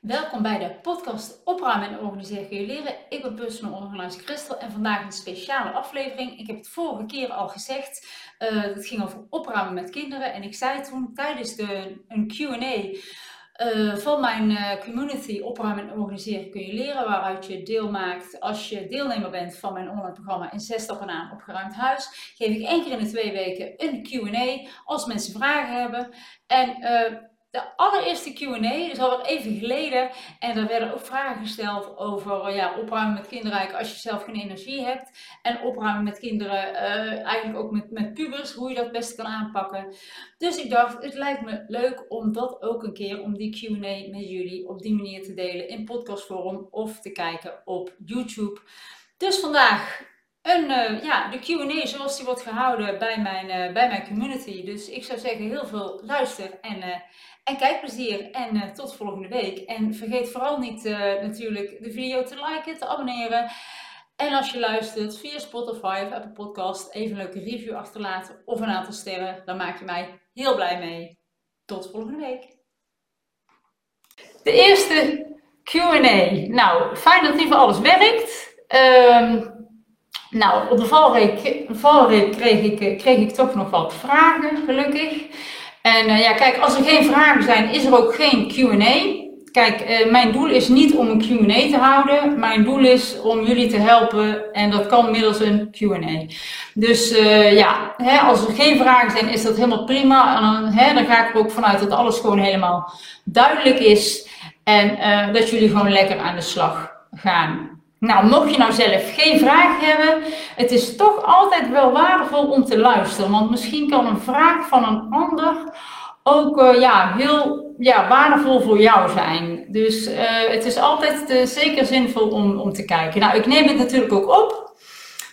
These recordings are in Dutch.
Welkom bij de podcast Opruimen en Organiseren kun je leren. Ik ben personal organizer Christel en vandaag een speciale aflevering. Ik heb het vorige keer al gezegd. Uh, het ging over opruimen met kinderen. En ik zei toen tijdens de, een Q&A uh, van mijn uh, community Opruimen en Organiseren kun je leren. Waaruit je deel maakt als je deelnemer bent van mijn online programma In 6 stappen aan opgeruimd huis. Geef ik één keer in de twee weken een Q&A als mensen vragen hebben. En de allereerste Q&A is alweer even geleden. En er werden ook vragen gesteld over uh, ja, opruimen met kinderen als je zelf geen energie hebt. En opruimen met kinderen, uh, eigenlijk ook met, met pubers, hoe je dat best kan aanpakken. Dus ik dacht, het lijkt me leuk om dat ook een keer, om die Q&A met jullie op die manier te delen in podcastvorm of te kijken op YouTube. Dus vandaag een, uh, ja, de Q&A zoals die wordt gehouden bij mijn, uh, bij mijn community. Dus ik zou zeggen heel veel luister en, en kijkplezier. En tot volgende week. En vergeet vooral niet natuurlijk de video te liken, te abonneren. En als je luistert via Spotify of Apple Podcast, even een leuke review achterlaten of een aantal sterren. Dan maak je mij heel blij mee. Tot volgende week. De eerste Q&A. Nou, fijn dat die voor alles werkt. Um, nou, op de valreep, valreep kreeg, ik, eh, kreeg ik toch nog wat vragen, gelukkig. En uh, ja, kijk, als er geen vragen zijn, is er ook geen QA. Kijk, uh, mijn doel is niet om een QA te houden. Mijn doel is om jullie te helpen en dat kan middels een QA. Dus uh, ja, hè, als er geen vragen zijn, is dat helemaal prima. En dan, hè, dan ga ik er ook vanuit dat alles gewoon helemaal duidelijk is. En dat jullie gewoon lekker aan de slag gaan. Nou, mocht je nou zelf geen vraag hebben, het is toch altijd wel waardevol om te luisteren. Want misschien kan een vraag van een ander ook uh, ja, heel ja, waardevol voor jou zijn. Dus uh, het is altijd zeker zinvol om, om te kijken. Nou, ik neem het natuurlijk ook op.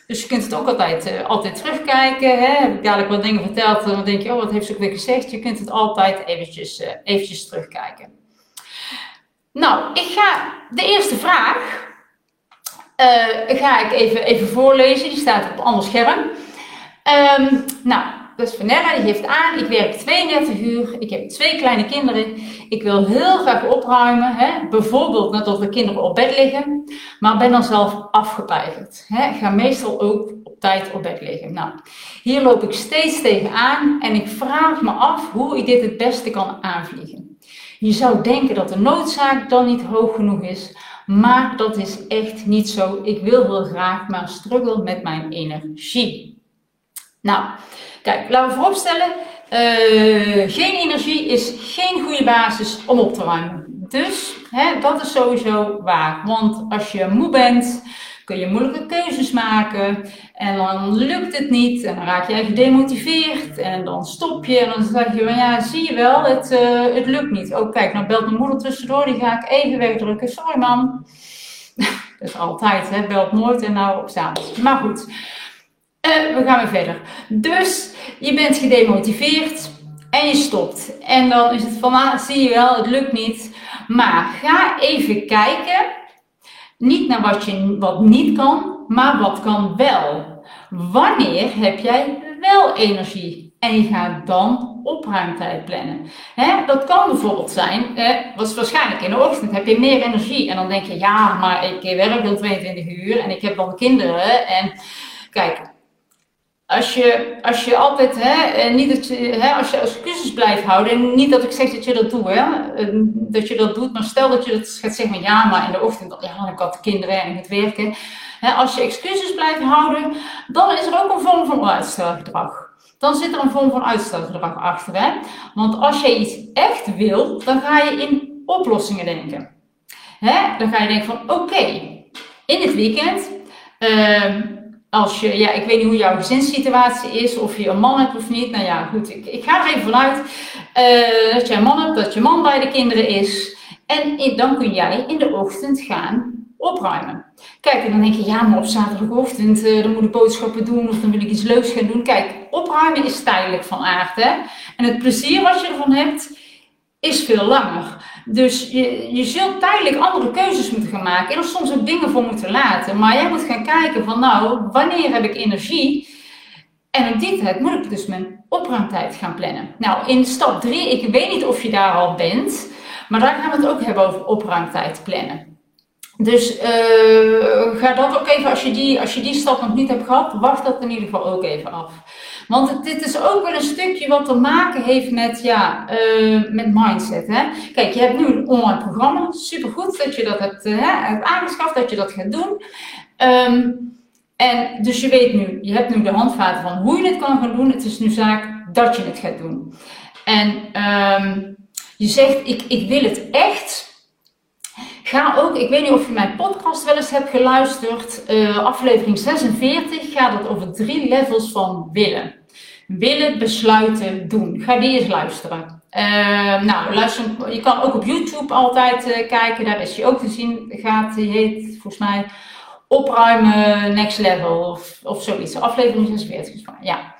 Dus je kunt het ook altijd, altijd terugkijken. Hè? Heb ik dadelijk wat dingen verteld, dan denk je, oh, wat heeft ze ook weer gezegd? Je kunt het altijd eventjes, eventjes terugkijken. Nou, ik ga de eerste vraag uh, ga ik even, even voorlezen. Die staat op ander scherm. Um, nou, dat is Vanella, die geeft aan. Ik werk 32 uur. Ik heb twee kleine kinderen. Ik wil heel graag opruimen. Hè? Bijvoorbeeld nadat de kinderen op bed liggen. Maar ben dan zelf afgepeigerd. Hè? Ga meestal ook op tijd op bed liggen. Nou, hier loop ik steeds tegenaan. En ik vraag me af hoe ik dit het beste kan aanvliegen. Je zou denken dat de noodzaak dan niet hoog genoeg is. Maar dat is echt niet zo. Ik wil heel graag, maar struggle met mijn energie. Nou, kijk, laten we vooropstellen. Uh, geen energie is geen goede basis om op te ruimen. Dus hè, dat is sowieso waar. Want als je moe bent, kun je moeilijke keuzes maken en dan lukt het niet en dan raak jij gedemotiveerd en dan stop je en dan zeg je van ja, zie je wel, het, uh, het lukt niet. Oh kijk, nou belt mijn moeder tussendoor, die ga ik even wegdrukken. Sorry man. Dat is altijd, hè, belt nooit en nou op s'avonds. Maar goed, uh, we gaan weer verder. Dus je bent gedemotiveerd en je stopt. En dan is het van, ah, zie je wel, het lukt niet. Maar ga even kijken niet naar wat, je, wat niet kan, maar wat kan wel. Wanneer heb jij wel energie? En je gaat dan opruimtijd plannen. dat kan bijvoorbeeld zijn, eh, was waarschijnlijk in de ochtend heb je meer energie. En dan denk je, ja, maar ik werk al 22 uur en ik heb dan kinderen. En kijk, als je, als je altijd, hè, eh, niet dat je, hè, als je excuses blijft houden, en niet dat ik zeg dat je dat doet, hè, eh, dat je dat doet, maar stel dat je dat gaat zeggen, ja, maar in de ochtend, ja, ik had de kinderen en het werken. Hè, als je excuses blijft houden, dan is er ook een vorm van uitstelgedrag. Dan zit er een vorm van uitstelgedrag achter. Hè? Want als je iets echt wil, dan ga je in oplossingen denken. Hè? Dan ga je denken van, oké, in het weekend... Uh, als je, ja, ik weet niet hoe jouw gezinssituatie is, of je een man hebt of niet. Nou ja, goed, ik, ik ga er even vanuit uh, dat je een man hebt, dat je man bij de kinderen is. En dan kun jij in de ochtend gaan opruimen. Kijk, en dan denk je, ja, maar op zaterdagochtend, uh, dan moet ik boodschappen doen of dan wil ik iets leuks gaan doen. Kijk, opruimen is tijdelijk van aard, hè. En het plezier wat je ervan hebt, is veel langer. Dus je, je zult tijdelijk andere keuzes moeten gaan maken en er soms ook dingen voor moeten laten. Maar jij moet gaan kijken van nou, wanneer heb ik energie? En op die tijd moet ik dus mijn opruimtijd gaan plannen. Nou, in stap 3, ik weet niet of je daar al bent, Maar daar gaan we het ook hebben over opruimtijd plannen. Dus uh, ga dat ook even, als je, die, als je die stap nog niet hebt gehad, wacht dat in ieder geval ook even af. Want dit is ook wel een stukje wat te maken heeft met, ja, uh, met mindset. Hè? Kijk, je hebt nu een online programma. Supergoed dat je dat hebt, hebt aangeschaft, dat je dat gaat doen. Um, en dus je weet nu, je hebt nu de handvaten van hoe je het kan gaan doen. Het is nu zaak dat je het gaat doen. En um, je zegt, ik, ik wil het echt. Ga ook, ik weet niet of je mijn podcast wel eens hebt geluisterd, uh, aflevering 46 gaat het over drie levels van willen. Willen, besluiten, doen. Ga die eens luisteren. Uh, nou, luister, je kan ook op YouTube altijd uh, kijken, daar is je ook te zien. Gaat, die heet volgens mij opruimen next level of, of zoiets. Aflevering 46 ja.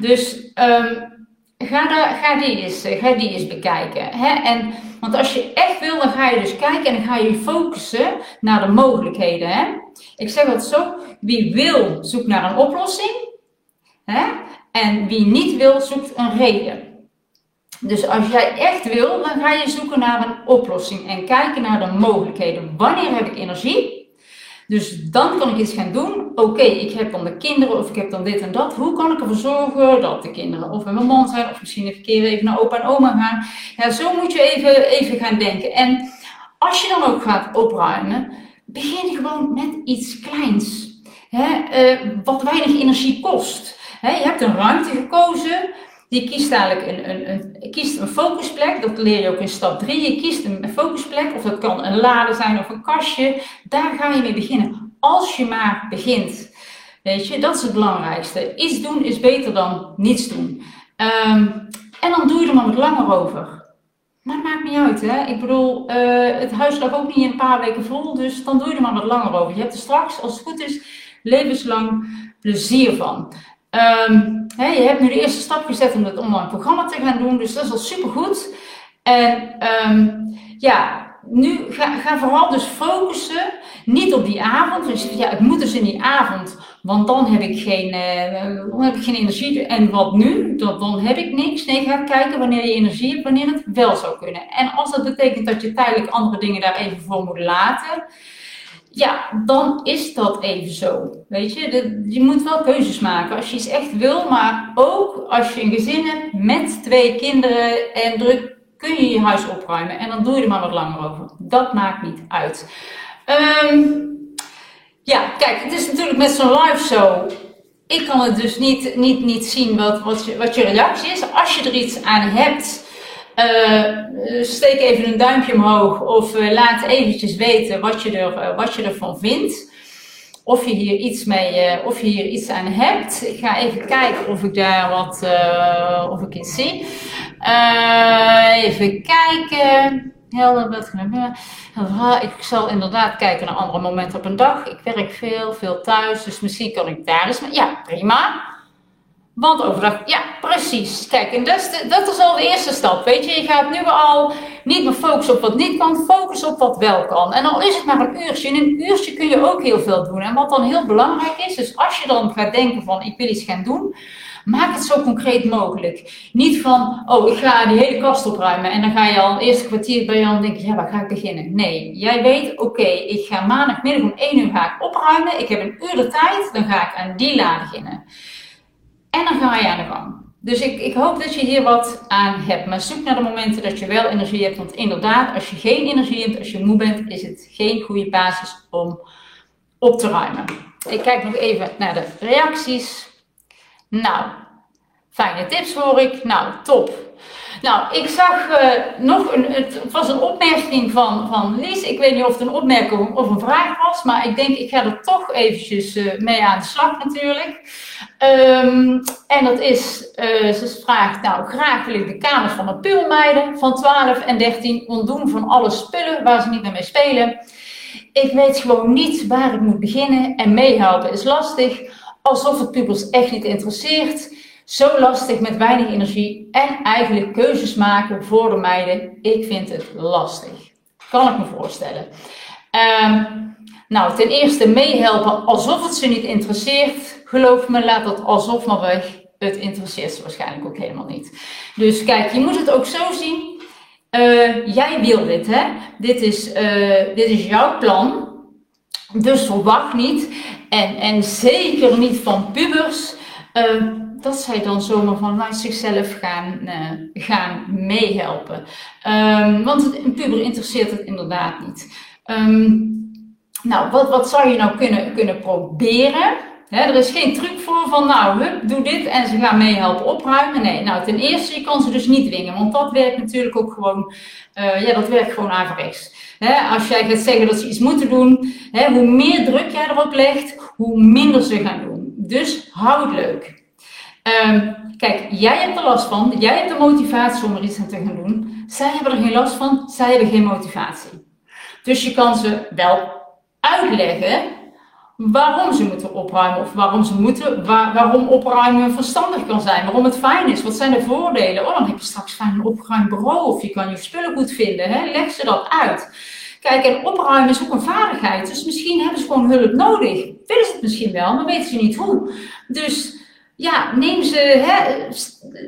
Dus um, ga, ga, die eens, ga die eens bekijken. Hè? En, want als je echt wil, dan ga je dus kijken en ga je focussen naar de mogelijkheden. Hè? Ik zeg het zo, wie wil, zoekt naar een oplossing. Hè? En wie niet wil, zoekt een reden. Dus als jij echt wil, dan ga je zoeken naar een oplossing en kijken naar de mogelijkheden. Wanneer heb ik energie? Dus dan kan ik iets gaan doen. Oké, ik heb dan de kinderen of ik heb dan dit en dat. Hoe kan ik ervoor zorgen dat de kinderen of met mijn man zijn of misschien een keer even naar opa en oma gaan. Ja, zo moet je even, even gaan denken. En als je dan ook gaat opruimen, begin gewoon met iets kleins. Hè, uh, wat weinig energie kost. Hè, je hebt een ruimte gekozen. Je kiest eigenlijk een, een, een, kiest een focusplek, dat leer je ook in stap 3. Je kiest een focusplek, of dat kan een lade zijn of een kastje. Daar ga je mee beginnen. Als je maar begint. Weet je, dat is het belangrijkste. Iets doen is beter dan niets doen. Um, en dan doe je er maar wat langer over. Maar het maakt niet uit, hè. Ik bedoel, uh, het huis lag ook niet in een paar weken vol, dus dan doe je er maar wat langer over. Je hebt er straks, als het goed is, levenslang plezier van. Um, je hebt nu de eerste stap gezet om het online programma te gaan doen, dus dat is al supergoed. En um, ja, nu ga, ga, vooral dus focussen, niet op die avond. Dus ja, het moet dus in die avond, want dan heb ik geen, uh, dan heb ik geen energie. En wat nu? Dan heb ik niks. Nee, ga kijken wanneer je energie hebt, wanneer het wel zou kunnen. En als dat betekent dat je tijdelijk andere dingen daar even voor moet laten, ja, dan is dat even zo. Weet je, je moet wel keuzes maken als je iets echt wil, maar ook als je een gezin hebt met twee kinderen en druk, kun je je huis opruimen en dan doe je er maar wat langer over. Dat maakt niet uit. Um, ja, kijk, het is natuurlijk met zo'n live show. Ik kan het dus niet, niet, niet zien wat, wat, je, wat je reactie is. Als je er iets aan hebt, uh, steek even een duimpje omhoog of uh, laat eventjes weten wat je, er, uh, wat je ervan vindt. Of je hier iets mee, of je hier iets aan hebt. Ik ga even kijken of ik daar wat, of ik iets zie. even kijken. Helder, wat Ik zal inderdaad kijken naar andere momenten op een dag. Ik werk veel, veel thuis, dus misschien kan ik daar eens. Ja, prima. Want overdag, ja, precies. Kijk, en dat is, is al de eerste stap. Weet je, je gaat nu al niet meer focussen op wat niet kan, focussen op wat wel kan. En al is het maar een uurtje. In een uurtje kun je ook heel veel doen. En wat dan heel belangrijk is, dus als je dan gaat denken van ik wil iets gaan doen, maak het zo concreet mogelijk. Niet van, oh, ik ga die hele kast opruimen en dan ga je al een eerste kwartier bij je aan denken, ja, waar ga ik beginnen? Nee, jij weet, oké, ik ga maandagmiddag om 1 uur ga ik opruimen. Ik heb een uur de tijd, dan ga ik aan die la beginnen. En dan ga je aan de gang. Dus ik, ik hoop dat je hier wat aan hebt. Maar zoek naar de momenten dat je wel energie hebt. Want inderdaad, als je geen energie hebt, als je moe bent, is het geen goede basis om op te ruimen. Ik kijk nog even naar de reacties. Nou, fijne tips hoor ik. Nou, top. Nou, ik zag uh, nog een, het was een opmerking van, van Lies. Ik weet niet of het een opmerking of een vraag was, maar ik denk ik ga er toch eventjes uh, mee aan de slag natuurlijk. Um, en dat is, uh, ze vraagt, nou graag wil ik de kamers van de pulmeiden van 12 en 13 ontdoen van alle spullen waar ze niet meer mee spelen. Ik weet gewoon niet waar ik moet beginnen en meehelpen is lastig, alsof het pubers echt niet interesseert. Zo lastig met weinig energie en eigenlijk keuzes maken voor de meiden. Ik vind het lastig. Kan ik me voorstellen. Um, nou, ten eerste meehelpen alsof het ze niet interesseert. Geloof me, laat dat alsof maar weg. Het interesseert ze waarschijnlijk ook helemaal niet. Dus kijk, je moet het ook zo zien. Uh, jij wil dit, hè? Dit is, uh, dit is jouw plan. Dus verwacht niet, en, en zeker niet van pubers, uh, dat zij dan zomaar vanuit zichzelf gaan, gaan meehelpen. Um, want een puber interesseert het inderdaad niet. Um, nou, wat, wat zou je nou kunnen, kunnen proberen? er is geen truc voor van, nou, doe dit en ze gaan meehelpen opruimen. Nee, nou, ten eerste, je kan ze dus niet dwingen, want dat werkt natuurlijk ook gewoon, uh, ja, dat werkt gewoon averechts. He, als jij gaat zeggen dat ze iets moeten doen, hoe meer druk jij erop legt, hoe minder ze gaan doen. Dus hou het leuk. Um, kijk, jij hebt er last van, jij hebt de motivatie om er iets aan te gaan doen. Zij hebben er geen last van, zij hebben geen motivatie. Dus je kan ze wel uitleggen waarom ze moeten opruimen of waarom ze moeten, waarom opruimen verstandig kan zijn, waarom het fijn is, wat zijn de voordelen. Oh, dan heb je straks fijn een opgeruimd bureau of je kan je spullen goed vinden. Hè? Leg ze dat uit. Kijk, en opruimen is ook een vaardigheid, dus misschien hebben ze gewoon hulp nodig. Willen ze het misschien wel, maar weten ze niet hoe. Dus ja, neem ze, hè,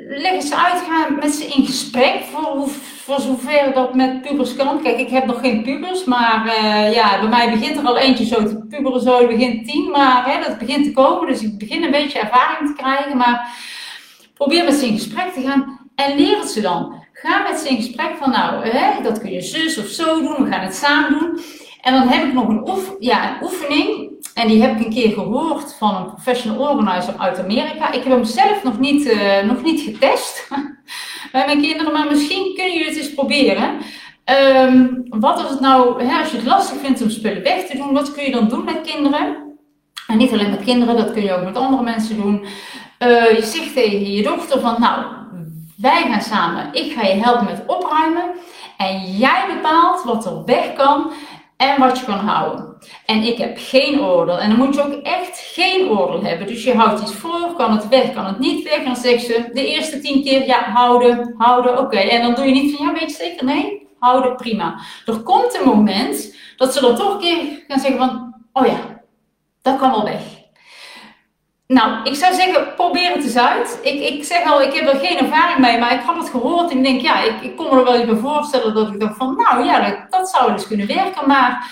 leg ze uit, ga met ze in gesprek voor, voor zover dat met pubers kan. Kijk, ik heb nog geen pubers, maar uh, ja, bij mij begint er al eentje zo te puberen, zo begint tien, maar hè, dat begint te komen, dus ik begin een beetje ervaring te krijgen, maar probeer met ze in gesprek te gaan en leer het ze dan. Ga met ze in gesprek van, nou, hè, dat kun je zus of zo doen, we gaan het samen doen. En dan heb ik nog een, oef, ja, een oefening. En die heb ik een keer gehoord van een professional organizer uit Amerika. Ik heb hem zelf nog niet, uh, nog niet getest bij mijn kinderen, maar misschien kunnen jullie het eens proberen. Um, wat is het nou, hè, als je het lastig vindt om spullen weg te doen, wat kun je dan doen met kinderen? En niet alleen met kinderen, dat kun je ook met andere mensen doen. Uh, je zegt tegen je dochter van, nou, wij gaan samen, ik ga je helpen met opruimen. En jij bepaalt wat er weg kan en wat je kan houden. En ik heb geen oordeel. En dan moet je ook echt geen oordeel hebben. Dus je houdt iets voor, kan het weg, kan het niet weg. En dan zegt ze de eerste tien keer, ja, houden, houden, oké. En dan doe je niet van, ja, weet je zeker? Nee, houden, prima. Er komt een moment dat ze dan toch een keer gaan zeggen van, oh ja, dat kan wel weg. Nou, ik zou zeggen, probeer het eens uit. Ik, ik zeg al, ik heb er geen ervaring mee, maar ik had het gehoord en ik denk, ja, ik, ik kon me er wel even voorstellen dat ik dacht van, nou ja, dat, dat zou dus kunnen werken, maar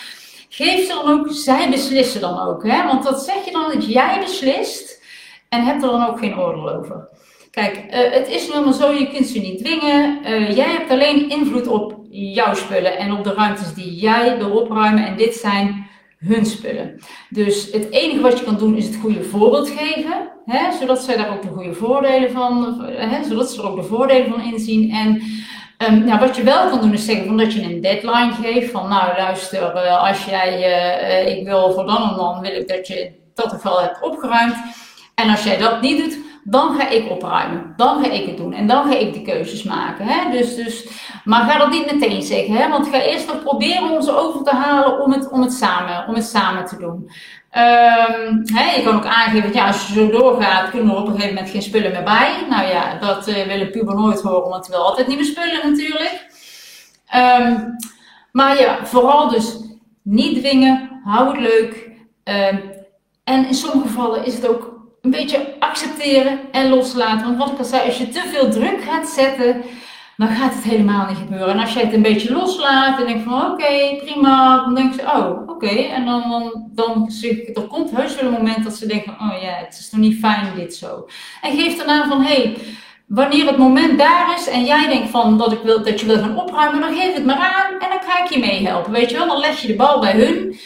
geef ze dan ook, zij beslissen dan ook, hè? want dat zeg je dan dat jij beslist en hebt er dan ook geen oordeel over. Kijk, uh, het is helemaal zo, je kunt ze niet dwingen. Uh, jij hebt alleen invloed op jouw spullen en op de ruimtes die jij wil opruimen. En dit zijn hun spullen. Dus het enige wat je kan doen is het goede voorbeeld geven, hè, zodat zij daar ook de goede voordelen van, hè, zodat ze er ook de voordelen van inzien. En um, nou, wat je wel kan doen is zeggen van dat je een deadline geeft van nou luister, uh, als jij, uh, ik wil voor dan en dan wil ik dat je dat geval hebt opgeruimd. En als jij dat niet doet, dan ga ik opruimen. Dan ga ik het doen. En dan ga ik de keuzes maken. Hè? Dus, dus, maar ga dat niet meteen zeggen. Hè? Want ga eerst nog proberen ze over te halen om het, om het, samen, om het samen te doen. Um, hè, je kan ook aangeven, ja, als je zo doorgaat, kunnen er op een gegeven moment geen spullen meer bij. Nou ja, dat uh, willen puber nooit horen, want we willen altijd nieuwe spullen natuurlijk. Um, maar ja, vooral dus niet dwingen, hou het leuk. Um, en in sommige gevallen is het ook een beetje accepteren en loslaten. Want wat ik al zei, als je te veel druk gaat zetten, dan gaat het helemaal niet gebeuren. En als je het een beetje loslaat en denkt van oké, prima, dan denk je oh oké. En dan, dan, dan er komt heus wel een moment dat ze denken oh ja, het is toch niet fijn dit zo. En geef dan aan van hé, hey, wanneer het moment daar is en jij denkt van dat, ik wil, dat je wil gaan opruimen, dan geef het maar aan en dan ga ik je meehelpen. Weet je wel, dan leg je de bal bij hun.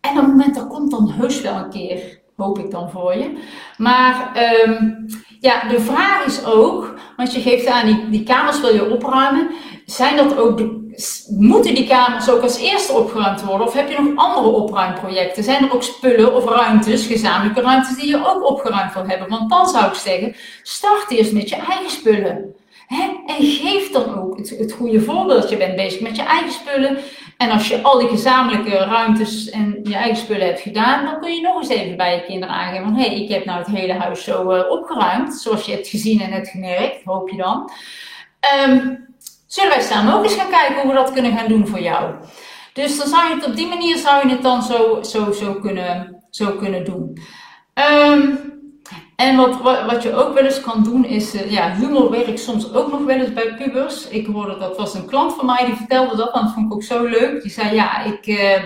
En het moment dat komt dan heus wel een keer hoop ik dan voor je. Maar um, ja, de vraag is ook, want je geeft aan, die, die kamers wil je opruimen. Zijn dat ook de, moeten die kamers ook als eerste opgeruimd worden? Of heb je nog andere opruimprojecten? Zijn er ook spullen of ruimtes, gezamenlijke ruimtes, die je ook opgeruimd wil hebben? Want dan zou ik zeggen, start eerst met je eigen spullen. En geef dan ook het, het goede voorbeeld. Je bent bezig met je eigen spullen. En als je al die gezamenlijke ruimtes en je eigen spullen hebt gedaan, dan kun je nog eens even bij je kinderen aangeven van hé, hey, ik heb nou het hele huis zo uh, opgeruimd, zoals je hebt gezien en het gemerkt, hoop je dan. Um, zullen wij samen ook eens gaan kijken hoe we dat kunnen gaan doen voor jou? Dus dan zou je het op die manier zou je het dan zo, zo, zo, kunnen, zo kunnen doen. Um, En wat, wat, je ook wel eens kan doen is, uh, ja, humor werkt soms ook nog wel eens bij pubers. Ik hoorde, dat was een klant van mij die vertelde dat, en dat vond ik ook zo leuk. Die zei, ja, ik uh,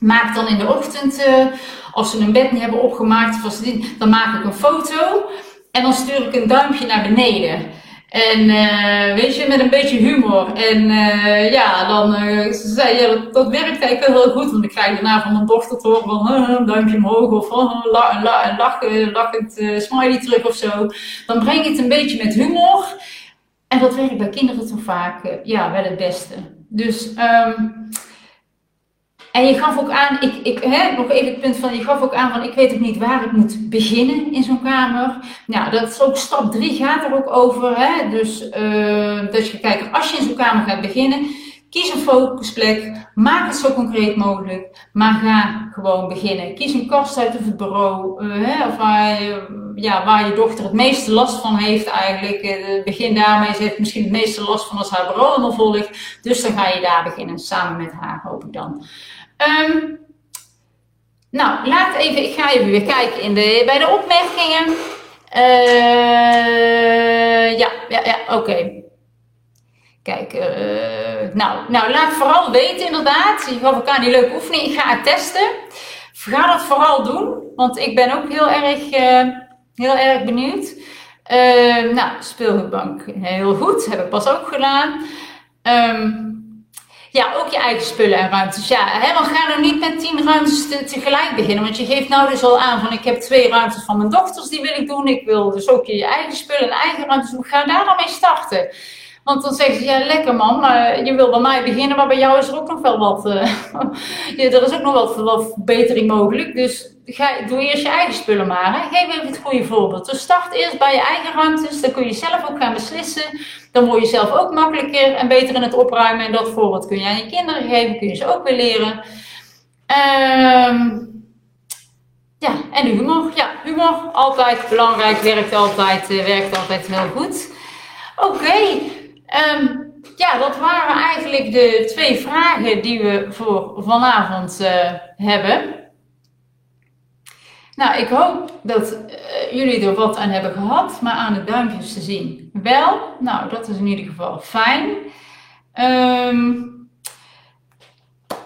maak dan in de ochtend, uh, als ze hun bed niet hebben opgemaakt, dan maak ik een foto en dan stuur ik een duimpje naar beneden. En uh, weet je, met een beetje humor. En uh, ja, dan uh, zei je, dat, werkt eigenlijk heel goed. Want ik krijg daarna van mijn dochter te horen van een duimpje omhoog of een la, la, lach, lachend smiley terug of zo. Dan breng je het een beetje met humor. En dat werkt bij kinderen toch vaak ja, wel het beste. Dus um, en je gaf ook aan, ik, ik, hè, nog even het punt van, je gaf ook aan van, ik weet ook niet waar ik moet beginnen in zo'n kamer. Nou, dat is ook stap 3 gaat er ook over. Hè? Dus uh, dat je kijkt, als je in zo'n kamer gaat beginnen, kies een focusplek, maak het zo concreet mogelijk, maar ga gewoon beginnen. Kies een kast uit of het bureau, uh, hè, of waar, je, ja, waar je dochter het meeste last van heeft eigenlijk. Uh, begin daarmee, ze heeft misschien het meeste last van als haar bureau helemaal vol ligt. Dus dan ga je daar beginnen, samen met haar hoop ik dan. Um, nou, laat even, ik ga even weer kijken in de, bij de opmerkingen. Uh, ja, ja, ja, oké. Kijk, uh, nou, nou, laat vooral weten inderdaad. Je gaf elkaar die leuke oefening. Ik ga het testen. Ga dat vooral doen, want ik ben ook heel erg, uh, heel erg benieuwd. Uh, nou, speelgoedbank, heel goed. Heb ik pas ook gedaan. Um, ja, ook je eigen spullen en ruimtes. Ja, hè, we gaan er niet met tien ruimtes te, tegelijk beginnen. Want je geeft nou dus al aan van ik heb twee ruimtes van mijn dochters, die wil ik doen. Ik wil dus ook je eigen spullen en eigen ruimtes doen. Ga daar dan mee starten. Want dan zeggen ze, ja lekker man, maar je wil bij mij beginnen, maar bij jou is er ook nog wel wat, ja, er is ook nog wat, wat verbetering mogelijk. Dus ga, doe eerst je eigen spullen maar. Hè. Geef even het goede voorbeeld. Dus start eerst bij je eigen ruimtes, dan kun je zelf ook gaan beslissen. Dan word je zelf ook makkelijker en beter in het opruimen. En dat voorbeeld kun je aan je kinderen geven, kun je ze ook weer leren. Um, ja, en humor. Ja, humor, altijd belangrijk, werkt altijd, uh, werkt altijd heel goed. Oké. Um, ja, dat waren eigenlijk de twee vragen die we voor vanavond uh, hebben. Nou, ik hoop dat uh, jullie er wat aan hebben gehad, maar aan de duimpjes te zien wel. Nou, dat is in ieder geval fijn. Um,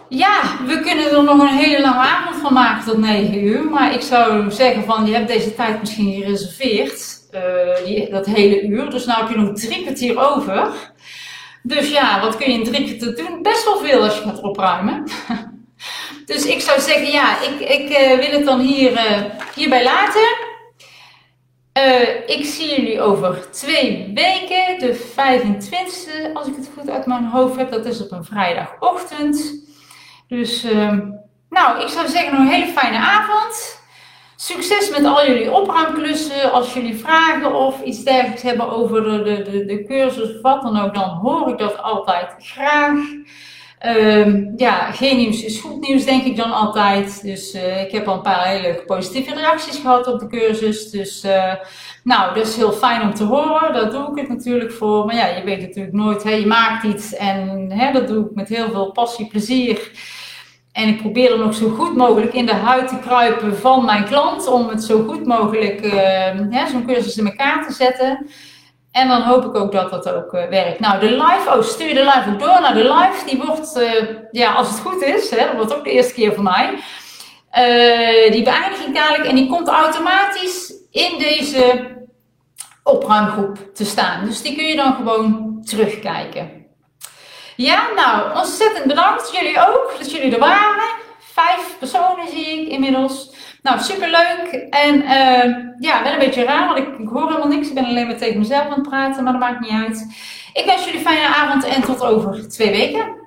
ja, we kunnen er nog een hele lange avond van maken tot 9 uur. Maar ik zou zeggen van, je hebt deze tijd misschien gereserveerd. Uh, die, dat hele uur. Dus nu heb je nog drie kwartier over. Dus ja, wat kun je in drie kwartier doen? Best wel veel als je gaat opruimen. dus ik zou zeggen, ja, ik, ik uh, wil het dan hier, uh, hierbij laten. ik zie jullie over twee weken, de 25e, als ik het goed uit mijn hoofd heb. Dat is op een vrijdagochtend. Dus, ehm, nou, ik zou zeggen, een hele fijne avond. Succes met al jullie opruimklussen. Als jullie vragen of iets dergelijks hebben over de, de, de cursus of wat dan ook, dan hoor ik dat altijd graag. Um, ja, geen nieuws is goed nieuws, denk ik dan altijd. Dus uh, ik heb al een paar hele positieve reacties gehad op de cursus. Dus uh, nou, dat is heel fijn om te horen. Daar doe ik het natuurlijk voor. Maar ja, je weet natuurlijk nooit, hè, je maakt iets en hè, dat doe ik met heel veel passie, plezier. En ik probeer er nog zo goed mogelijk in de huid te kruipen van mijn klant. Om het zo goed mogelijk uh, zo'n cursus in elkaar te zetten. En dan hoop ik ook dat dat ook uh, werkt. Nou, de live, oh, stuur de live ook door naar de live. Die wordt, uh, ja, als het goed is, hè, dat wordt ook de eerste keer voor mij. Uh, die beëindig ik dadelijk en die komt automatisch in deze opruimgroep te staan. Dus die kun je dan gewoon terugkijken. Ja, nou, ontzettend bedankt. Jullie ook, dat jullie er waren. Vijf personen zie ik inmiddels. Nou, superleuk. En uh, ja, wel een beetje raar, want ik, ik, hoor helemaal niks. Ik ben alleen maar tegen mezelf aan het praten, maar dat maakt niet uit. Ik wens jullie fijne avond en tot over twee weken.